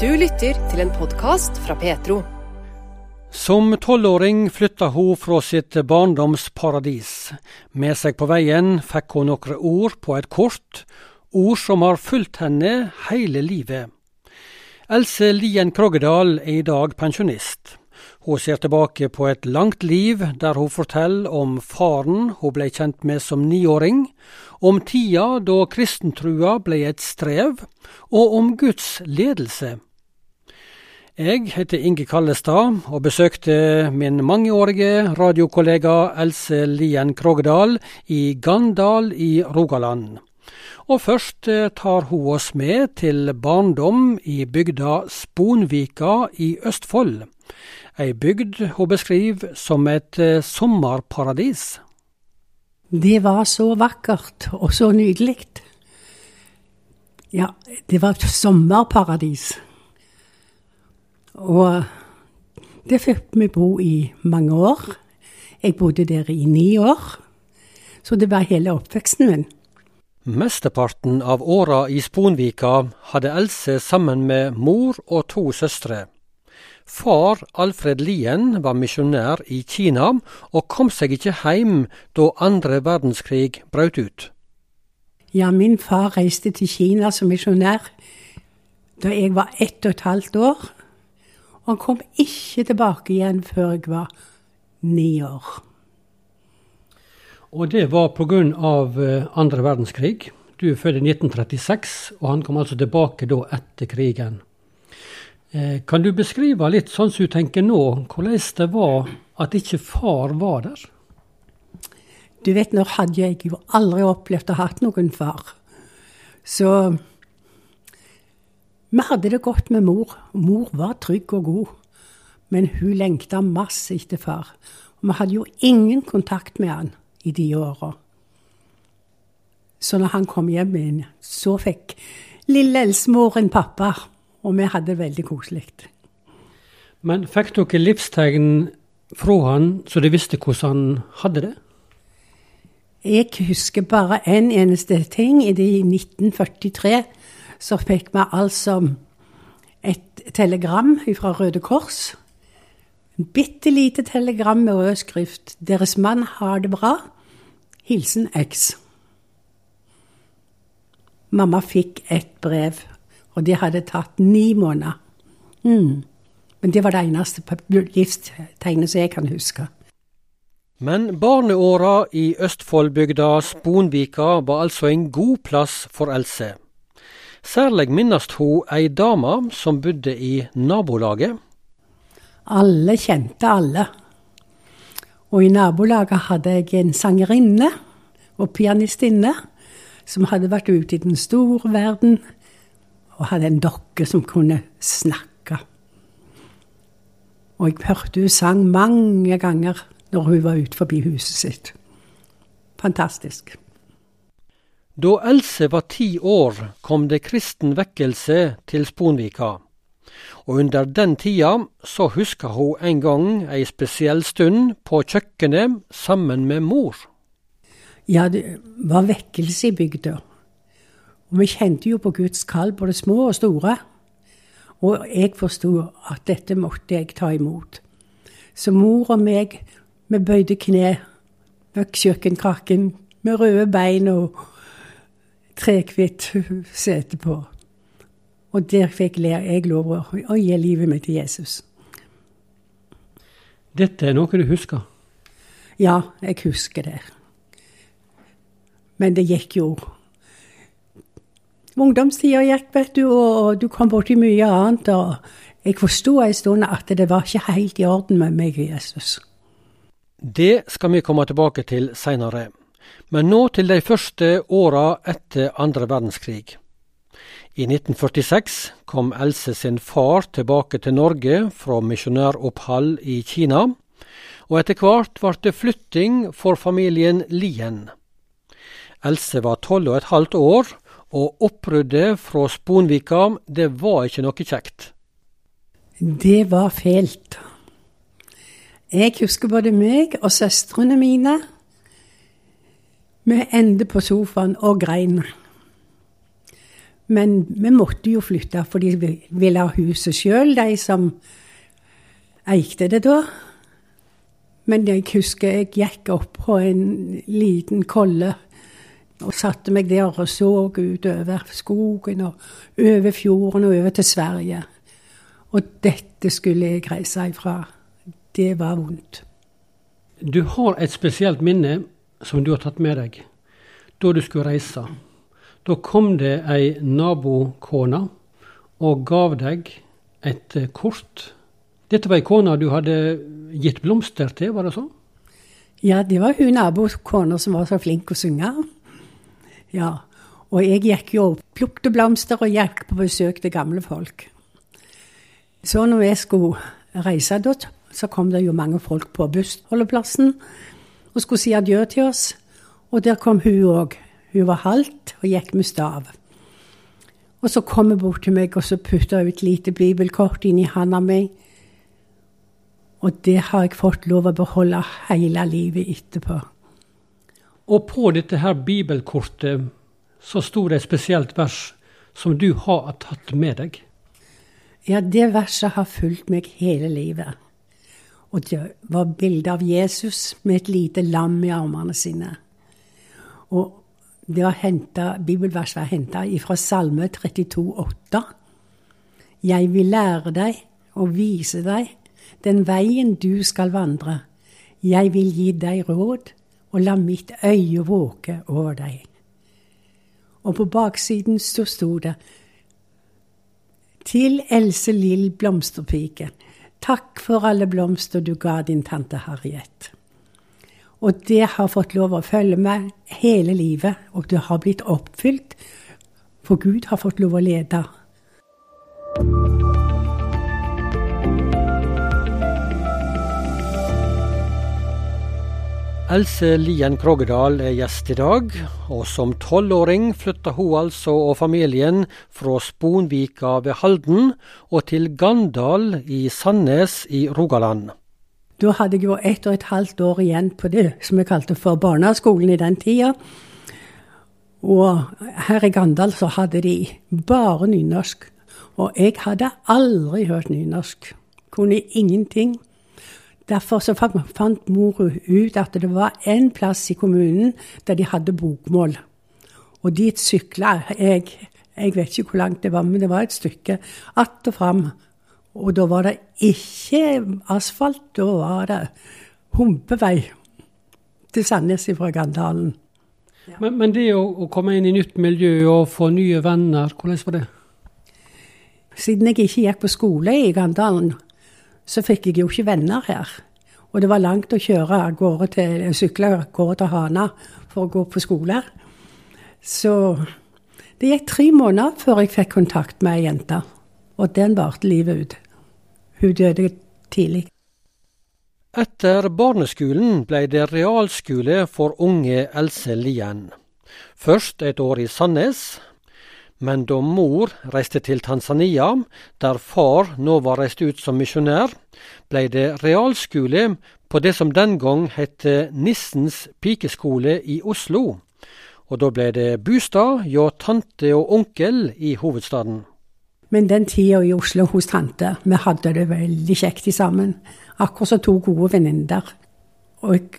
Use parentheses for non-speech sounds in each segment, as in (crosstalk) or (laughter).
Du lytter til en podkast fra Petro. Som tolvåring flytta hun fra sitt barndomsparadis. Med seg på veien fikk hun noen ord på et kort, ord som har fulgt henne hele livet. Else Lien Krogedal er i dag pensjonist. Hun ser tilbake på et langt liv der hun forteller om faren hun ble kjent med som niåring, om tida da kristentrua ble et strev, og om Guds ledelse. Jeg heter Inge Kallestad og besøkte min mangeårige radiokollega Else Lien Krogdal i Gandal i Rogaland. Og først eh, tar hun oss med til barndom i bygda Sponvika i Østfold. Ei bygd hun beskriver som et eh, sommerparadis. Det var så vakkert og så nydelig. Ja, det var et sommerparadis. Og det fikk vi bo i mange år. Jeg bodde der i ni år. Så det var hele oppveksten min. Mesteparten av åra i Sponvika hadde Else sammen med mor og to søstre. Far Alfred Lien var misjonær i Kina, og kom seg ikke hjem da andre verdenskrig brøt ut. Ja, min far reiste til Kina som misjonær da jeg var ett og et halvt år. Og han kom ikke tilbake igjen før jeg var ni år. Og det var pga. Eh, andre verdenskrig. Du er født i 1936, og han kom altså tilbake da etter krigen. Eh, kan du beskrive litt sånn som du tenker nå, hvordan det var at ikke far var der? Du vet, nå hadde jeg jo aldri opplevd å ha hatt noen far. Så vi hadde det godt med mor. Mor var trygg og god. Men hun lengta masse etter far. Og vi hadde jo ingen kontakt med han i de åra. Så når han kom hjem igjen, så fikk lille Elsemor en pappa og vi hadde det veldig koselig. Men fikk dere livstegn fra han, så de visste hvordan han hadde det? Jeg husker bare en eneste ting. I 1943 så fikk vi altså et telegram fra Røde Kors. En bitte lite telegram med rød skrift. 'Deres mann har det bra. Hilsen X'. Mamma fikk et brev og det hadde tatt ni måneder. Mm. Men det var det eneste livstegnet som jeg kan huske. Men barneåra i Østfoldbygda Sponvika var altså en god plass for Else. Særlig minnes hun ei dame som bodde i nabolaget. Alle kjente alle. Og i nabolaget hadde jeg en sangerinne og pianistinne som hadde vært ute i den store verden og hadde en dokke som kunne snakke. Og jeg hørte hun sang mange ganger når hun var ute forbi huset sitt. Fantastisk. Da Else var ti år, kom det kristen vekkelse til Sponvika. Og under den tida så huska hun en gang ei spesiell stund på kjøkkenet sammen med mor. Ja, det var vekkelse i bygda. Og vi kjente jo på Guds kall, både små og store. Og jeg forsto at dette måtte jeg ta imot. Så mor og meg, vi bøyde kne bak kjøkkenkrakken med røde bein og trehvitt sete på. Og der fikk jeg lov å gi livet mitt til Jesus. Dette er noe du husker? Ja, jeg husker det. Men det gikk jo ungdomstida gikk, vet du, og du kom borti mye annet. og Jeg forsto en stund at det var ikke helt i orden med meg og Jesus. Det skal vi komme tilbake til seinere. Men nå til de første åra etter andre verdenskrig. I 1946 kom Else sin far tilbake til Norge fra misjonæropphold i Kina, og etter hvert ble det flytting for familien Lien. Else var tolv og et halvt år og oppbruddet fra Sponvika, det var ikke noe kjekt. Det var fælt. Jeg husker både meg og søstrene mine. Vi endte på sofaen og grein. Men vi måtte jo flytte, for de ville ha huset sjøl, de som eikte det da. Men jeg husker jeg gikk opp på en liten kolle og satte meg der og så utover skogen og over fjorden og over til Sverige. Og dette skulle jeg reise ifra. Det var vondt. Du har et spesielt minne som du har tatt med deg da du skulle reise. Da kom det ei nabokone og gav deg et kort. Dette var ei kone du hadde gitt blomster til, var det sånn? Ja, det var hun nabokona som var så flink å synge. Ja, og jeg gikk jo og plukket blomster og gikk på besøk til gamle folk. Så når jeg skulle reise, så kom det jo mange folk på bussholdeplassen og skulle si adjø til oss. Og der kom hun òg. Hun var halvt og gikk med stav. Og så kom hun bort til meg og så putta hun et lite bibelkort inn i handa mi. Og det har jeg fått lov å beholde hele livet etterpå. Og på dette her bibelkortet så sto det et spesielt vers som du har tatt med deg. Ja, det verset har fulgt meg hele livet. Og det var bilde av Jesus med et lite lam i armene sine. Og det var hentet, bibelverset var henta fra Salme 32, 32,8. Jeg vil lære deg og vise deg den veien du skal vandre. Jeg vil gi deg råd og la mitt øye våke over deg. Og på baksiden så sto det Til Else Lill blomsterpike. Takk for alle blomster du ga din tante Harriet. Og det har fått lov å følge meg hele livet, og det har blitt oppfylt. For Gud har fått lov å lede. Else Lien Krogedal er gjest i dag, og som tolvåring flytta hun altså og familien fra Sponvika ved Halden og til Gandal i Sandnes i Rogaland. Da hadde jeg jo ett og et halvt år igjen på det som jeg kalte for barneskolen i den tida. Og her i Gandal så hadde de bare nynorsk. Og jeg hadde aldri hørt nynorsk. Kunne ingenting. Derfor så fant mor ut at det var en plass i kommunen der de hadde bokmål. Og dit sykla jeg. Jeg vet ikke hvor langt det var, men det var et stykke. Att og fram og da var det ikke asfalt, da var det humpevei til Sandnes fra Gandalen. Ja. Men, men, det å, å, komme inn i nytt miljø og få nye venner, hvordan var det? Siden jeg ikke gikk på skole i Gandalen, så fikk jeg jo ikke venner her. Og det var langt å kjøre av gårde til, sykle av gårde til Hana for å gå på skole. Så det gikk tre måneder før jeg fikk kontakt med ei jente. Og den varte livet ut. Hun døde tidlig. Etter barneskolen ble det realskole for unge Else Lien. Først et år i Sandnes, men da mor reiste til Tanzania, der far nå var reist ut som misjonær, ble det realskole på det som den gang het Nissens pikeskole i Oslo. Og da ble det bostad hjå tante og onkel i hovedstaden. Men den tida i Oslo hos tante, vi hadde det veldig kjekt sammen. Akkurat som to gode venninner. Og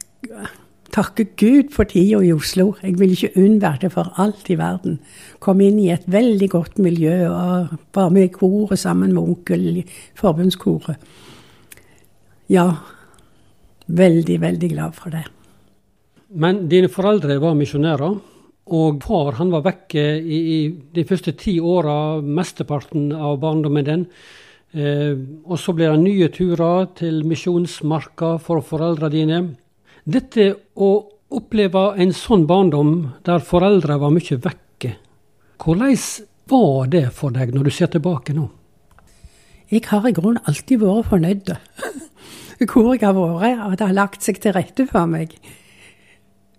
takker Gud for tida i Oslo. Jeg vil ikke unnvære det for alt i verden. Kom inn i et veldig godt miljø og var med i koret sammen med onkel i forbundskoret. Ja, veldig, veldig glad for det. Men dine foreldre var misjonærer? Og far han var vekke i, i de første ti åra, mesteparten av barndommen din. Eh, og så ble det nye turer til misjonsmarka for foreldra dine. Dette å oppleve en sånn barndom der foreldre var mye vekke, hvordan var det for deg når du ser tilbake nå? Jeg har i grunnen alltid vært fornøyd. (laughs) Hvor jeg har vært, at det har lagt seg til rette for meg.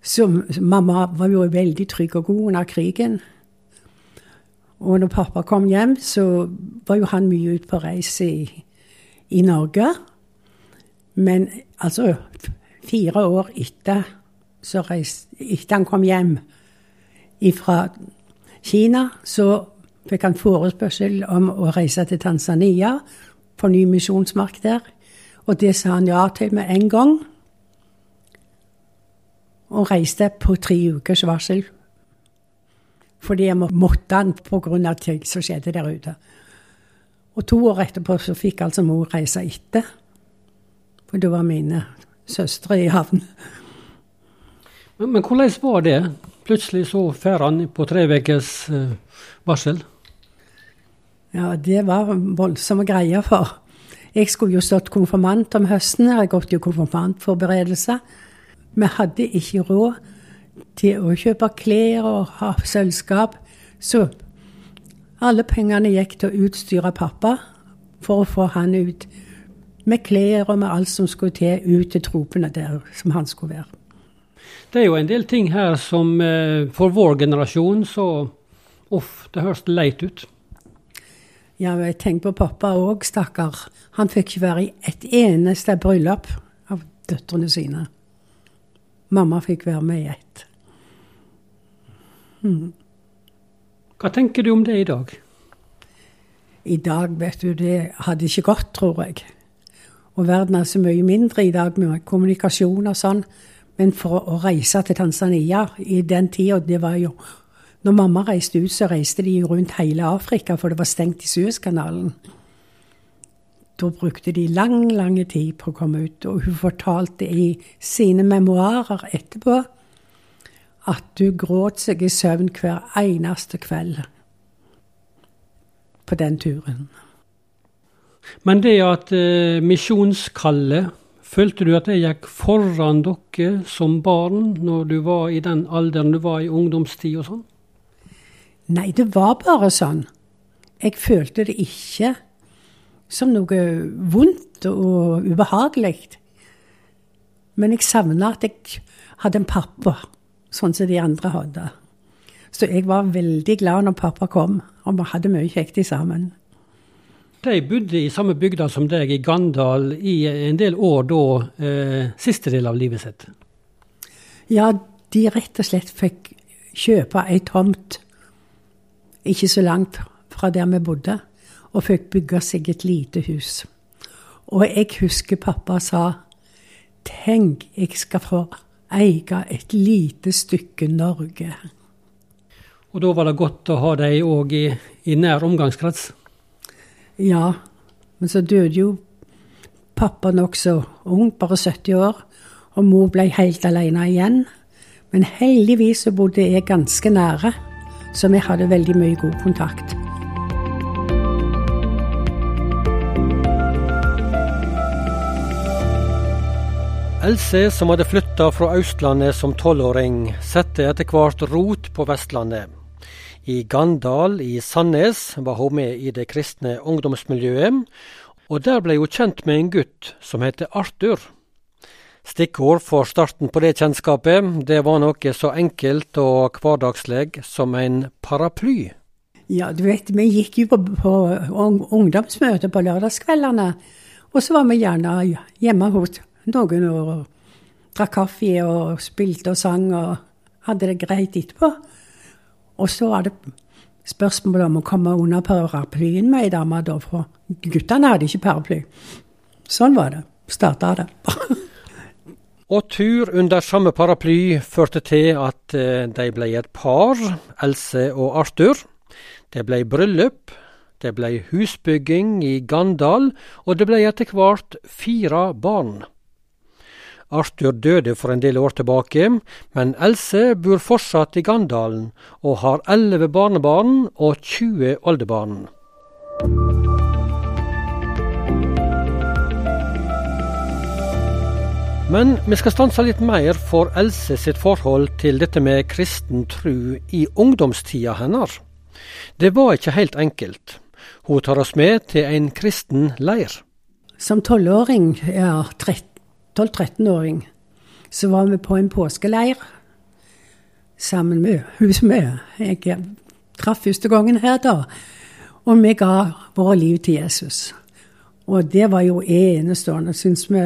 Så mamma var jo veldig trygg og god under krigen. Og når pappa kom hjem, så var jo han mye ute på reise i, i Norge. Men altså Fire år etter, reiste, etter han kom hjem fra Kina, så fikk han forespørsel om å reise til Tanzania, på ny misjonsmark der. Og det sa han ja til med en gang. Og reiste på tre ukers varsel. Fordi jeg måtte han pga. ting som skjedde der ute. Og to år etterpå så fikk altså mor reise etter. For da var mine søstre i havn. Men, men hvordan var det? Plutselig så drar han på tre ukers uh, varsel? Ja, det var voldsomme greier, for jeg skulle jo stått konfirmant om høsten. Jeg har gått jo konfirmantforberedelser. Vi hadde ikke råd til å kjøpe klær og ha selskap. Så alle pengene gikk til å utstyre pappa for å få han ut med klær og med alt som skulle til, ut til tropene der som han skulle være. Det er jo en del ting her som eh, for vår generasjon så Uff, det høres leit ut. Ja, jeg tenker på pappa òg, stakkar. Han fikk ikke være i et eneste bryllup av døtrene sine. Mamma fikk være med i ett. Mm. Hva tenker du om det i dag? I dag, vet du, det hadde ikke gått, tror jeg. Og verden er så mye mindre i dag med kommunikasjon og sånn. Men for å reise til Tanzania i den tida, det var jo når mamma reiste ut, så reiste de rundt hele Afrika, for det var stengt i Suezkanalen. Da brukte de lang, lang tid på å komme ut, og hun fortalte i sine memoarer etterpå at hun gråt seg i søvn hver eneste kveld på den turen. Men det at eh, misjonskallet Følte du at det gikk foran dere som barn når du var i den alderen du var i ungdomstid og sånn? Nei, det var bare sånn. Jeg følte det ikke som noe vondt og ubehagelig. Men jeg savna at jeg hadde en pappa, sånn som de andre hadde. Så jeg var veldig glad når pappa kom, og vi hadde mye kjekt sammen. De bodde i samme bygda som deg, i Gandal, i en del år da, eh, siste del av livet sitt? Ja, de rett og slett fikk kjøpe ei tomt ikke så langt fra der vi bodde, og fikk bygge seg et lite hus. Og jeg husker pappa sa Tenk, jeg skal få eie et lite stykke Norge. Og da var det godt å ha deg òg i, i, nær omgangskrets? Ja, men så døde jo pappa nokså ung, bare 70 år, og mor ble helt alene igjen. Men heldigvis så bodde jeg ganske nære så vi hadde veldig mye god kontakt. Else, som hadde flytta fra Østlandet som tolvåring, satte etter hvert rot på Vestlandet. I Gandal i Sandnes var hun med i det kristne ungdomsmiljøet, og der ble hun kjent med en gutt som heter Arthur. Stikkord for starten på det kjennskapet, det var noe så enkelt og hverdagslig som en paraply. Ja, du vet, vi gikk jo på, på ungdomsmøte på lørdagskveldene. Og så var vi gjerne hjemme hos noen og drakk kaffe og spilte og sang og hadde det greit etterpå. Og så var det spørsmål om å komme under paraplyen med ei dame, da, for guttene hadde ikke paraply. Sånn var det. Starta det. (laughs) Og tur under samme paraply førte til at eh, de ble et par, Else og Arthur. Det ble bryllup, det ble husbygging i Gandal, og det ble etter hvert fire barn. Arthur døde for en del år tilbake, men Else bor fortsatt i Gandalen og har elleve barnebarn og 20 oldebarn. Men vi skal stanse litt mer for Else sitt forhold til dette med kristen tru i ungdomstida hennes. Det var ikke helt enkelt. Hun tar oss med til en kristen leir. Som tolvåring, ja 12-13-åring, så var vi på en påskeleir sammen med (laughs) hun som jeg traff første gangen her, da. Og vi ga våre liv til Jesus. Og det var jo enestående, syns vi.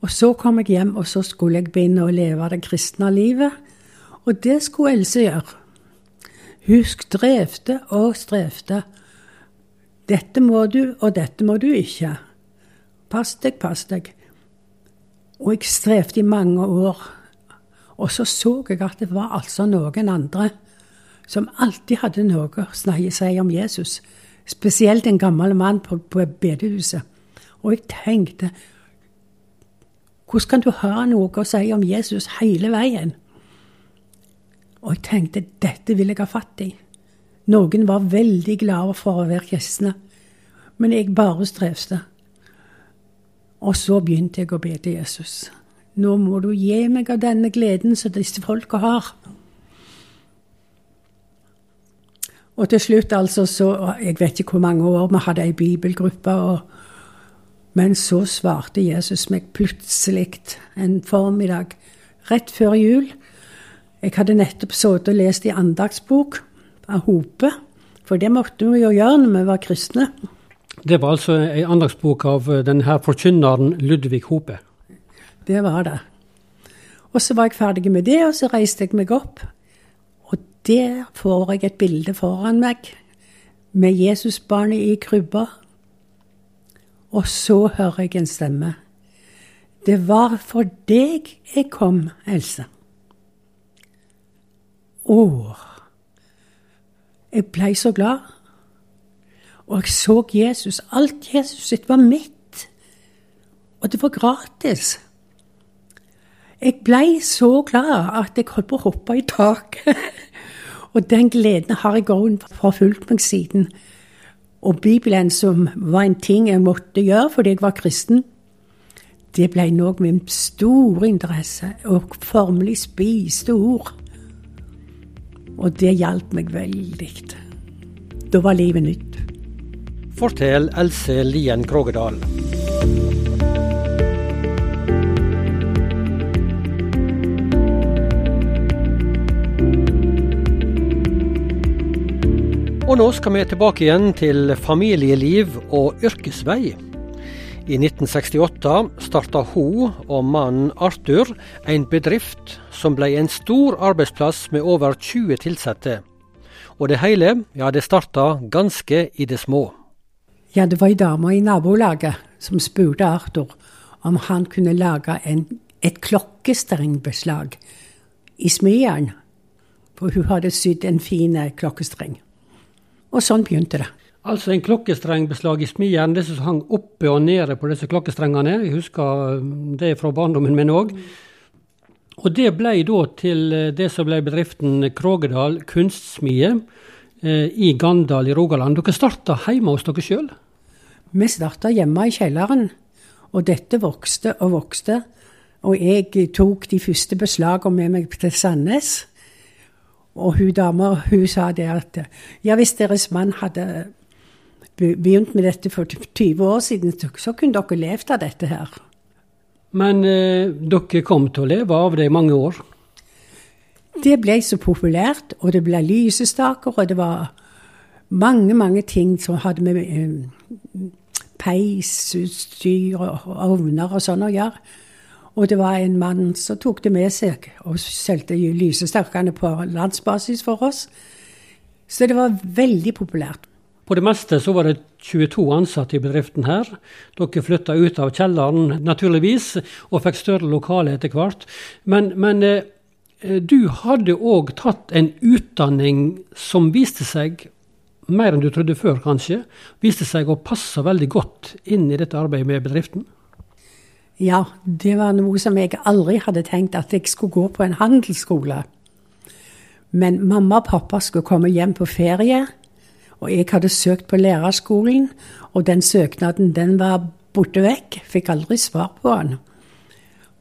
Og så kom jeg hjem, og så skulle jeg begynne å leve det kristne livet. Og det skulle Else gjøre. Hun strevde og strevde. Dette må du, og dette må du ikke. Pass deg, pass deg. Og jeg strevde i mange år. Og så så jeg at det var altså noen andre som alltid hadde noe å si om Jesus. Spesielt en gammel mann på, på bedehuset. Og jeg tenkte Hvordan kan du ha noe å si om Jesus hele veien? Og jeg tenkte dette vil jeg ha fatt i. Noen var veldig glade for å være kristne, men jeg bare strevde. Og så begynte jeg å be til Jesus. Nå må du gi meg av denne gleden som disse folka har. Og til slutt, altså, så Jeg vet ikke hvor mange år vi hadde ei bibelgruppe. og men så svarte Jesus meg plutselig en formiddag rett før jul. Jeg hadde nettopp sittet og lest i andagsbok av Hope, for det måtte vi jo gjøre når vi var kristne. Det var altså ei andagsbok av denne forkynneren Ludvig Hope? Det var det. Og så var jeg ferdig med det, og så reiste jeg meg opp. Og der får jeg et bilde foran meg med Jesusbarnet i krybba og så hører jeg en stemme. Det var for deg jeg kom, Else. Å, jeg blei så glad. Og jeg så Jesus. Alt Jesus sitt var mitt. Og det var gratis. Jeg blei så glad at jeg holdt på å hoppe i taket. (laughs) og den gleden har jeg òg forfulgt meg siden. Og Bibelen, som var en ting jeg måtte gjøre fordi jeg var kristen, det ble noe med stor interesse og formelig spiste ord. Og det hjalp meg veldig. Da var livet nytt. Fortell Else Lien Krogedal. Og nå skal vi tilbake igjen til familieliv og yrkesvei. I 1968 starta hun og mannen Arthur en bedrift som ble en stor arbeidsplass med over 20 ansatte. Og det hele, ja, det starta ganske i det små. Ja, det var ei dame i nabolaget som spurte Arthur om han kunne lage en, et klokkestrengbeslag i smedjen. For hun hadde sydd en fin klokkestreng. Og sånn begynte det. Altså en klokkestrengbeslag i smijern, det som hang oppe og nede på disse klokkestrengene. Jeg husker um, det fra barndommen min òg. Og det ble da til eh, det som ble bedriften Krogedal kunstsmie eh, i Gandal i Rogaland. Dere starta hjemme hos dere sjøl? Vi starta hjemme i kjelleren. Og dette vokste og vokste. Og jeg tok de første beslagene med meg til Sandnes. Og hun dama hun sa det at ja, hvis deres mann hadde begynt med dette for 20 år siden, så kunne dere levd av dette her. Men eh, dere kom til å leve av det i mange år? Det ble så populært, og det ble lysestaker, og det var mange, mange ting som hadde med eh, peisutstyr og ovner og sånn å gjøre. Og det var en mann som tok det med seg og solgte lysestakene på landsbasis for oss. Så det var veldig populært. På det meste så var det 22 ansatte i bedriften her. Dere flytta ut av kjelleren naturligvis, og fikk større lokale etter hvert. Men, men eh, du hadde òg tatt en utdanning som viste seg, mer enn du trodde før kanskje, viste seg å passe veldig godt inn i dette arbeidet med bedriften? Ja, det var noe som jeg aldri hadde tenkt at jeg skulle gå på en handelsskole. Men mamma og pappa skulle komme hjem på ferie, og jeg hadde søkt på lærerskolen, og den søknaden den var borte vekk. Fikk aldri svar på den.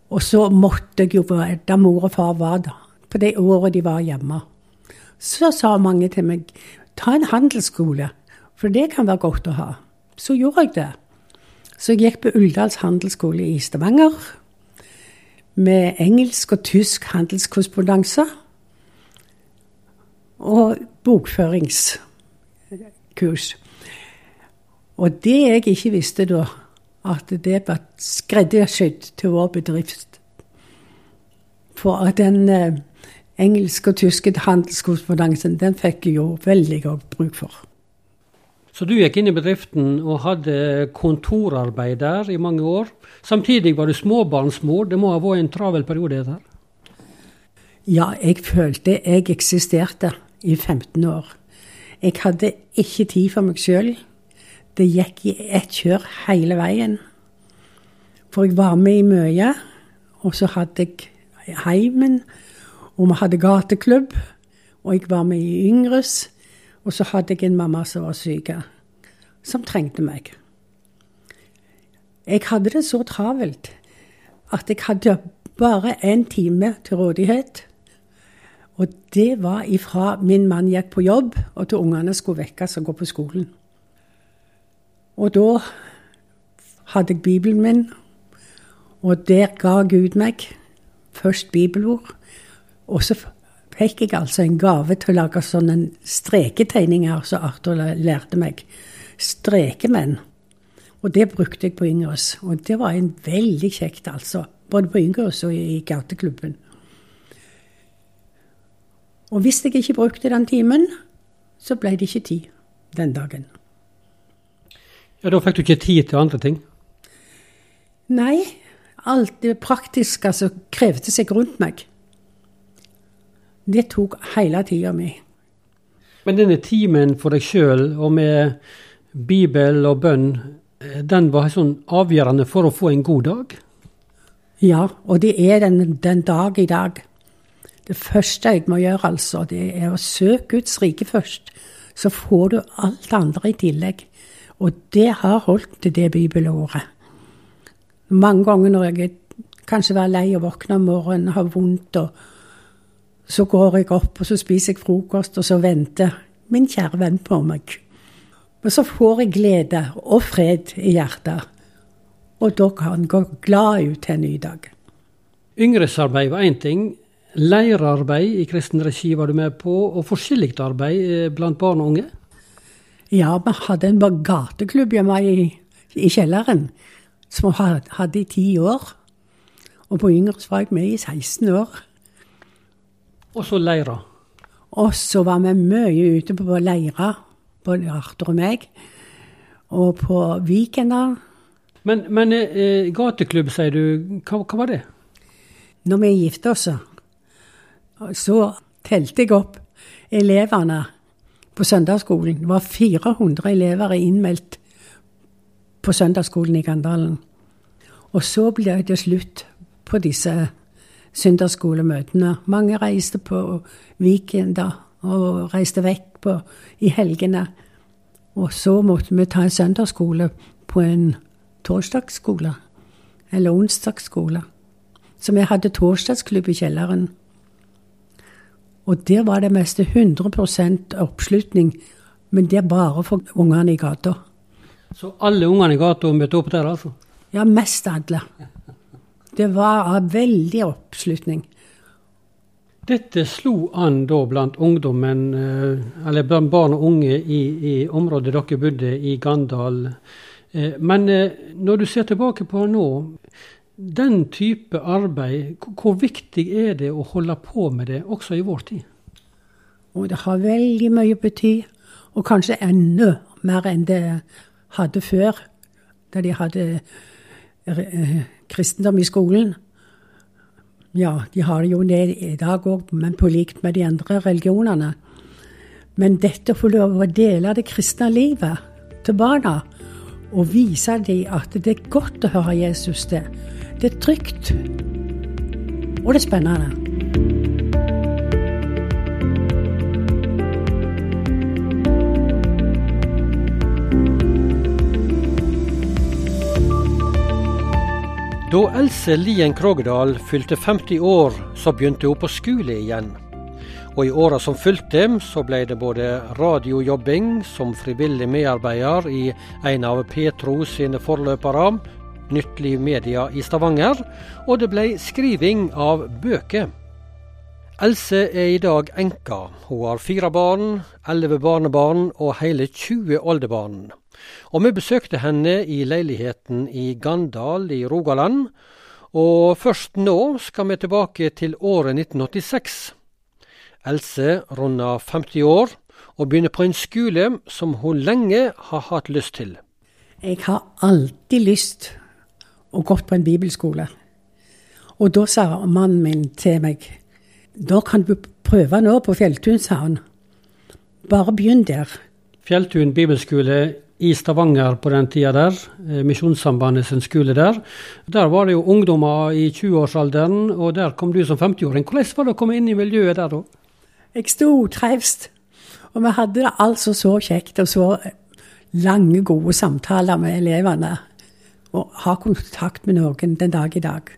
Og så måtte jeg jo, være der mor og far var da, på det året de var hjemme, så sa mange til meg ta en handelsskole, for det kan være godt å ha. Så gjorde jeg det. Så jeg gikk på Uldals handelsskole i Stavanger med engelsk og tysk handelskorrespondanse. Og bokføringskurs. Og det jeg ikke visste da, at det var skreddersydd til vår bedrift. For at den eh, engelske og tyske handelskorrespondansen, den fikk jeg jo veldig godt bruk for. Så du gikk inn i bedriften og hadde kontorarbeid der i mange år. Samtidig var du småbarnsmor. Det må ha vært en travel periode? her? Ja, jeg følte jeg eksisterte i 15 år. Jeg hadde ikke tid for meg sjøl. Det gikk i ett kjør hele veien. For jeg var med i mye. Og så hadde jeg heimen, og vi hadde gateklubb. Og jeg var med i Yngres. Og så hadde jeg en mamma som var syk, som trengte meg. Jeg hadde det så travelt at jeg hadde bare én time til rådighet. Og det var ifra min mann gikk på jobb, og til ungene skulle vekkes og gå på skolen. Og da hadde jeg Bibelen min, og der ga Gud meg først bibelord. Og så fikk jeg altså en gave til å lage sånne streketegninger som Arthur lærte meg. Strekemenn. Og det brukte jeg på Yngres. Og det var en veldig kjekt, altså. Både på Yngres og i gateklubben. Og hvis jeg ikke brukte den timen, så ble det ikke tid den dagen. Ja, Da fikk du ikke tid til andre ting? Nei. Alt det praktiske som krevde seg rundt meg, det tok hele tida mi. Men denne timen for deg sjøl, og med Bibel og bønn, den var sånn avgjørende for å få en god dag? Ja, og det er den, den dag i dag. Det første jeg må gjøre, altså, det er å søke Guds rike først. Så får du alt andre i tillegg. Og det har holdt til det bibelåret. Mange ganger når jeg kanskje var lei og våkner om morgenen, har vondt, og så går jeg opp og så spiser jeg frokost, og så venter min kjære venn på meg. Og så får jeg glede og fred i hjertet, og da kan jeg gå glad ut til en ny dag. Yngresarbeid var én ting. Leirarbeid i kristen regi var du med på, og forskjellig arbeid blant barn og unge? Ja, vi hadde en gateklubb hjemme i, i kjelleren som vi hadde i ti år. Og på yngre var jeg med i 16 år. Og så leira? Og så var vi mye ute på leira, både Arthur og meg. Og på weekender. Men, men eh, gateklubb, sier du. Hva, hva, var det? Når vi gifta oss, så telte jeg opp elevene på søndagsskolen. Det var 400 elever innmeldt på søndagsskolen i Gandalen. Og så ble det slutt på disse søndagsskolemøtene. Mange reiste på weekender og reiste vekk på, i helgene. Og så måtte vi ta en søndagsskole på en torsdagsskole. Eller onsdagsskole. Så vi hadde torsdagsklubb i kjelleren. Og der var det meste 100% oppslutning. Men det er bare for ungene i gata. Så alle ungene i gata møtte opp der, altså? Ja, mest alle. Det var veldig oppslutning. Dette slo an da blant ungdommen, eller blant barn og unge i, i området dere bodde i Gandal. Men når du ser tilbake på nå, den type arbeid, hvor viktig er det å holde på med det også i vår tid? Og det har veldig mye å bety, og kanskje enda mer enn det hadde før, da de hadde kristendom i skolen. Ja, de har det jo det i dag òg, men på likt med de andre religionene. Men dette å få lov å dele det kristne livet til barna, og vise dem at det er godt å høre Jesus det. Det er trygt. Og det er spennende. Da Else Lien Krogedal fylte 50 år, så begynte hun på skole igjen. Og i åra som fulgte, så ble det både radiojobbing som frivillig medarbeider i en av Petro sine forløpere, Nytt Liv Media i Stavanger, og det ble skriving av bøker. Else er i dag enka. Hun har fire barn, elleve barnebarn og hele 20 oldebarn. Og vi besøkte henne i leiligheten i Gandal i Rogaland. Og først nå skal vi tilbake til året 1986. Else runder 50 år og begynner på en skole som hun lenge har hatt lyst til. Jeg har alltid lyst å gått på en bibelskole. Og da sa mannen min til meg da kan du prøve nå på Fjelltun, sa han. Bare begynn der. Fjelltun bibelskole i Stavanger på den tida der, eh, Misjonssambandet sin skole der. Der var det jo ungdommer i 20-årsalderen, og der kom du som 50-åring. Hvordan var det å komme inn i miljøet der da? Jeg sto trevst, og vi hadde det altså så kjekt og så lange, gode samtaler med elevene. Og har kontakt med noen den dag i dag.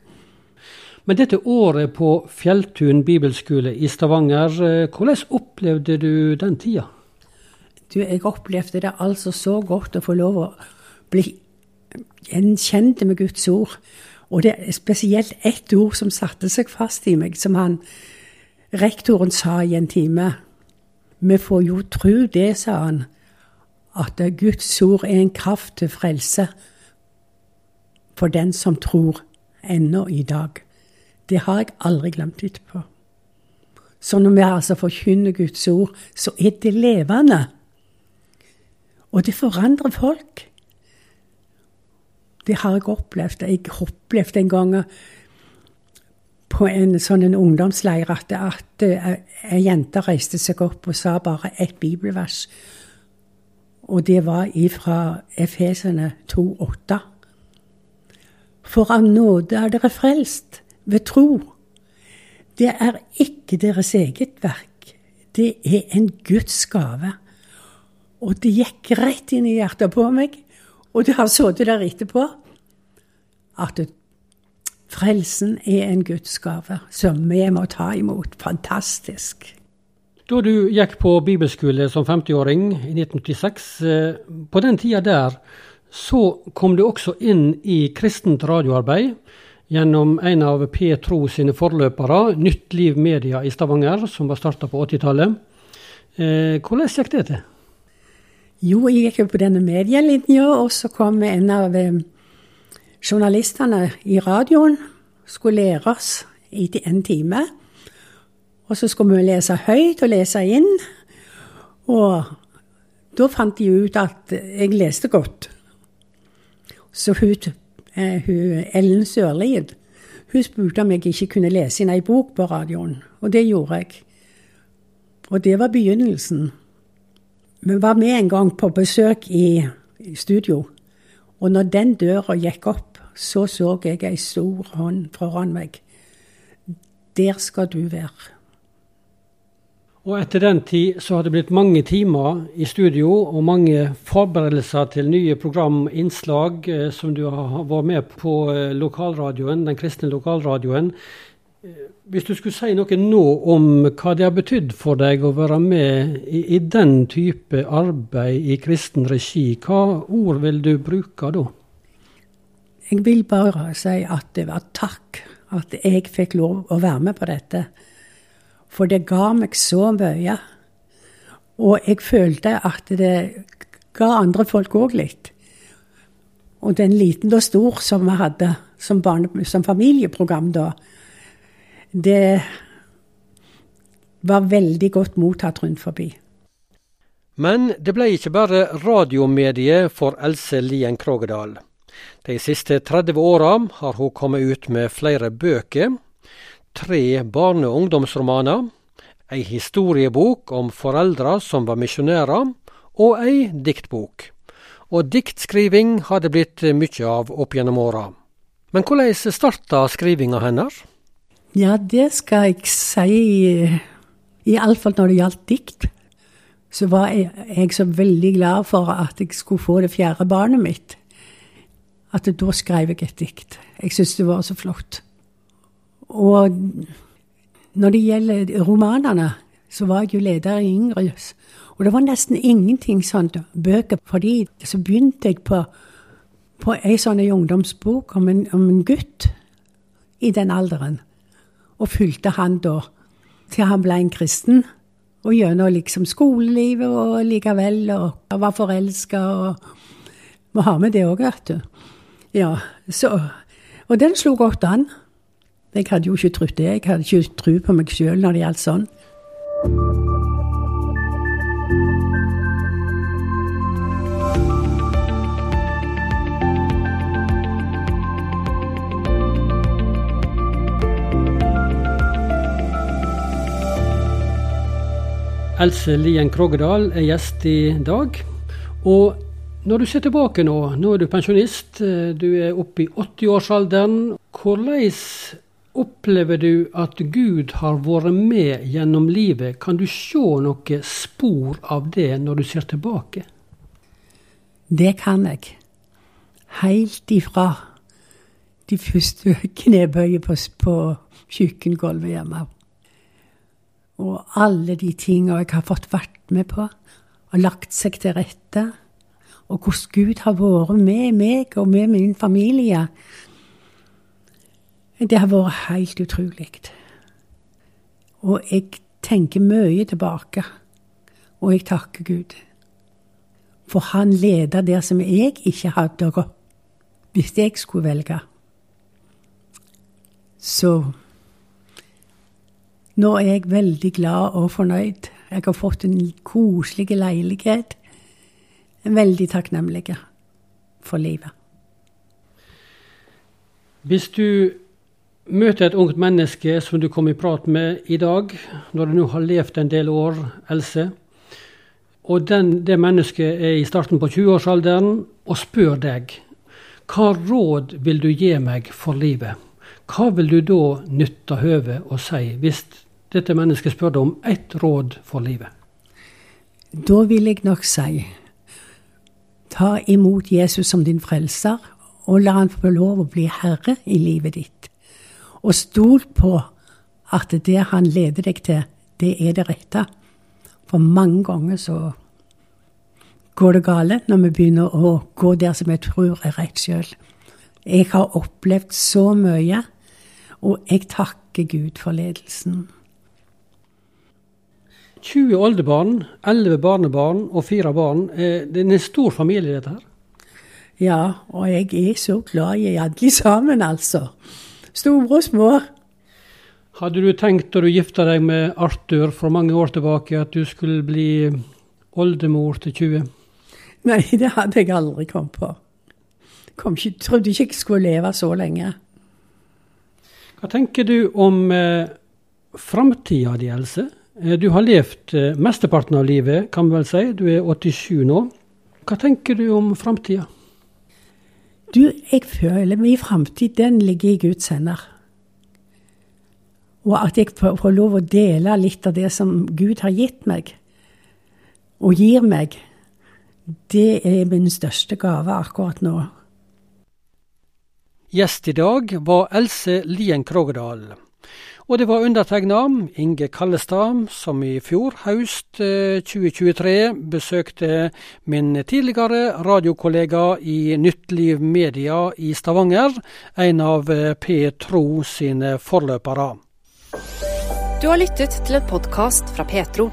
Men dette året på Fjelltun bibelskole i Stavanger, eh, hvordan opplevde du den tida? Du, jeg opplevde det altså så godt å få lov å bli gjenkjent med Guds ord. Og det er spesielt ett ord som satte seg fast i meg, som han rektoren sa i en time. Vi får jo tro det, sa han, at Guds ord er en kraft til frelse for den som tror, ennå i dag. Det har jeg aldri glemt etterpå. Så når vi altså forkynner Guds ord, så er det levende. Og det forandrer folk. Det har jeg opplevd. Jeg opplevde en gang på en sånn en ungdomsleir at, at ei jente reiste seg opp og sa bare ett bibelvers. Og det var ifra Efesene 2,8. For av nåde er dere frelst ved tro. Det er ikke deres eget verk. Det er en Guds gave. Og det gikk rett inn i hjertet på meg, og det har sittet der etterpå, at frelsen er en Guds gave som vi må ta imot. Fantastisk. Da du gikk på bibelskole som 50-åring i 1986, eh, på den tida der, så kom du også inn i kristent radioarbeid gjennom en av P2 sine forløpere, Nytt Liv Media i Stavanger, som var starta på 80-tallet. Eh, hvordan gikk det til? Jo, jeg gikk jo på denne medielinja, og så kom en av eh, journalistene i radioen. Skulle lære oss i en time. Og så skulle vi lese høyt og lese inn. Og da fant de ut at jeg leste godt. Så hun, eh, hun Ellen Sørlid hun spurte om jeg ikke kunne lese inn ei bok på radioen. Og det gjorde jeg. Og det var begynnelsen. Vi var med en gang på besøk i studio, og når den døra gikk opp, så så jeg ei stor hånd foran meg. Der skal du være. Og etter den tid så har det blitt mange timer i studio og mange forberedelser til nye programinnslag eh, som du har vært med på eh, lokalradioen, den kristne lokalradioen. Hvis du skulle si noe nå om hva det har betydd for deg å være med i, i, den type arbeid i kristen regi, hva ord vil du bruke da? Jeg vil bare si at det var takk at jeg fikk lov å være med på dette. For det ga meg så mye. Og jeg følte at det ga andre folk òg litt. Og den liten og stor som vi hadde som, barne, som familieprogram da, det var veldig godt mottatt rundt forbi. Men det ble ikke bare radiomediet for Else Lien Krogedal. De siste 30 åra har hun kommet ut med flere bøker, tre barne- og ungdomsromaner, ei historiebok om foreldre som var misjonærer, og ei diktbok. Og diktskriving har det blitt mye av opp gjennom åra. Men hvordan starta skrivinga hennes? Ja, det skal jeg si. Iallfall når det gjaldt dikt. Så var jeg, jeg, så veldig glad for at jeg skulle få det fjerde barnet mitt. At da skrev jeg et dikt. Jeg syntes det var så flott. Og når det gjelder romanene, så var jeg jo leder i Yngres. Og det var nesten ingenting sånt bøker. Fordi så begynte jeg på, på ei sånn ungdomsbok om en, om en gutt i den alderen og fulgte han da til han ble en kristen. Og gjennom liksom skolelivet og likevel, og var forelska og Må ha med det òg, vet du. Ja, så Og den slo godt an. Jeg hadde jo ikke trodd det. Jeg hadde ikke tro på meg sjøl når det gjaldt sånn. Else Lien Krogedal er gjest i dag. Og når du ser tilbake nå, nå er du pensjonist, eh, du er oppe i 80-årsalderen. Hvordan opplever du at Gud har vært med gjennom livet? Kan du se noe spor av det når du ser tilbake? Det kan jeg. Helt ifra de første knebøyene på, på kjøkkengulvet hjemme. Og alle de tinga jeg har fått vært med på og lagt seg til rette. Og hvordan Gud har vært med meg og med min familie. Det har vært helt utrolig. Og jeg tenker mye tilbake, og jeg takker Gud. For han leda der som jeg ikke hadde gått, hvis jeg skulle velge. Så nå er jeg veldig glad og fornøyd. Jeg har fått en koselig leilighet. Veldig takknemlig for livet. Hvis du møter et ungt menneske som du kom i prat med i dag, når du nå har levd en del år, Else, og den, det mennesket er i starten på 20-årsalderen og spør deg hva råd vil du gi meg for livet? Hva vil du da nytte høvet å si, hvis dette mennesket spør deg om ett råd for livet? Da vil jeg nok si ta imot Jesus som din frelser, og la han få lov å bli herre i livet ditt. Og stol på at det han leder deg til, det er det rette. For mange ganger så går det gale når vi begynner å gå der som jeg tror er rett sjøl. Jeg har opplevd så mye, og jeg takker Gud for ledelsen. 20 oldebarn, 11 barnebarn og 4 barn. Det er en stor familie, dette her? Ja, og jeg er så glad i alle sammen, altså. Store og små. Hadde du tenkt da du gifta deg med Arthur for mange år tilbake, at du skulle bli oldemor til 20? Nei, det hadde jeg aldri kommet på. Kom ikke, trodde ikke jeg skulle leve så lenge. Hva tenker du om eh, framtida di, Else? Eh, du har levd eh, mesteparten av livet, kan vi vel si. Du er 87 nå. Hva tenker du om framtida? Du, jeg føler min framtid, den ligger i Guds hender. Og at jeg får lov å dele litt av det som Gud har gitt meg, og gir meg, det er min største gave akkurat nå. Gjest i dag var Else Lien Krogedal. Og det var undertegna Inge Kallestad, som i fjor høst 2023 eh, besøkte min tidligere radiokollega i Nytt Liv Media i Stavanger, en av eh, Petro sine forløpere. Du har lyttet til en podkast fra Petro.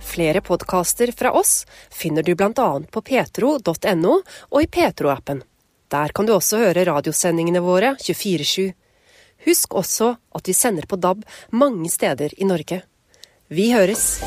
Flere podkaster fra oss finner du bl.a. på petro.no og i Petro-appen. Der kan du også høre radiosendingene våre 24-7. Husk også at vi sender på DAB mange steder i Norge. Vi høres!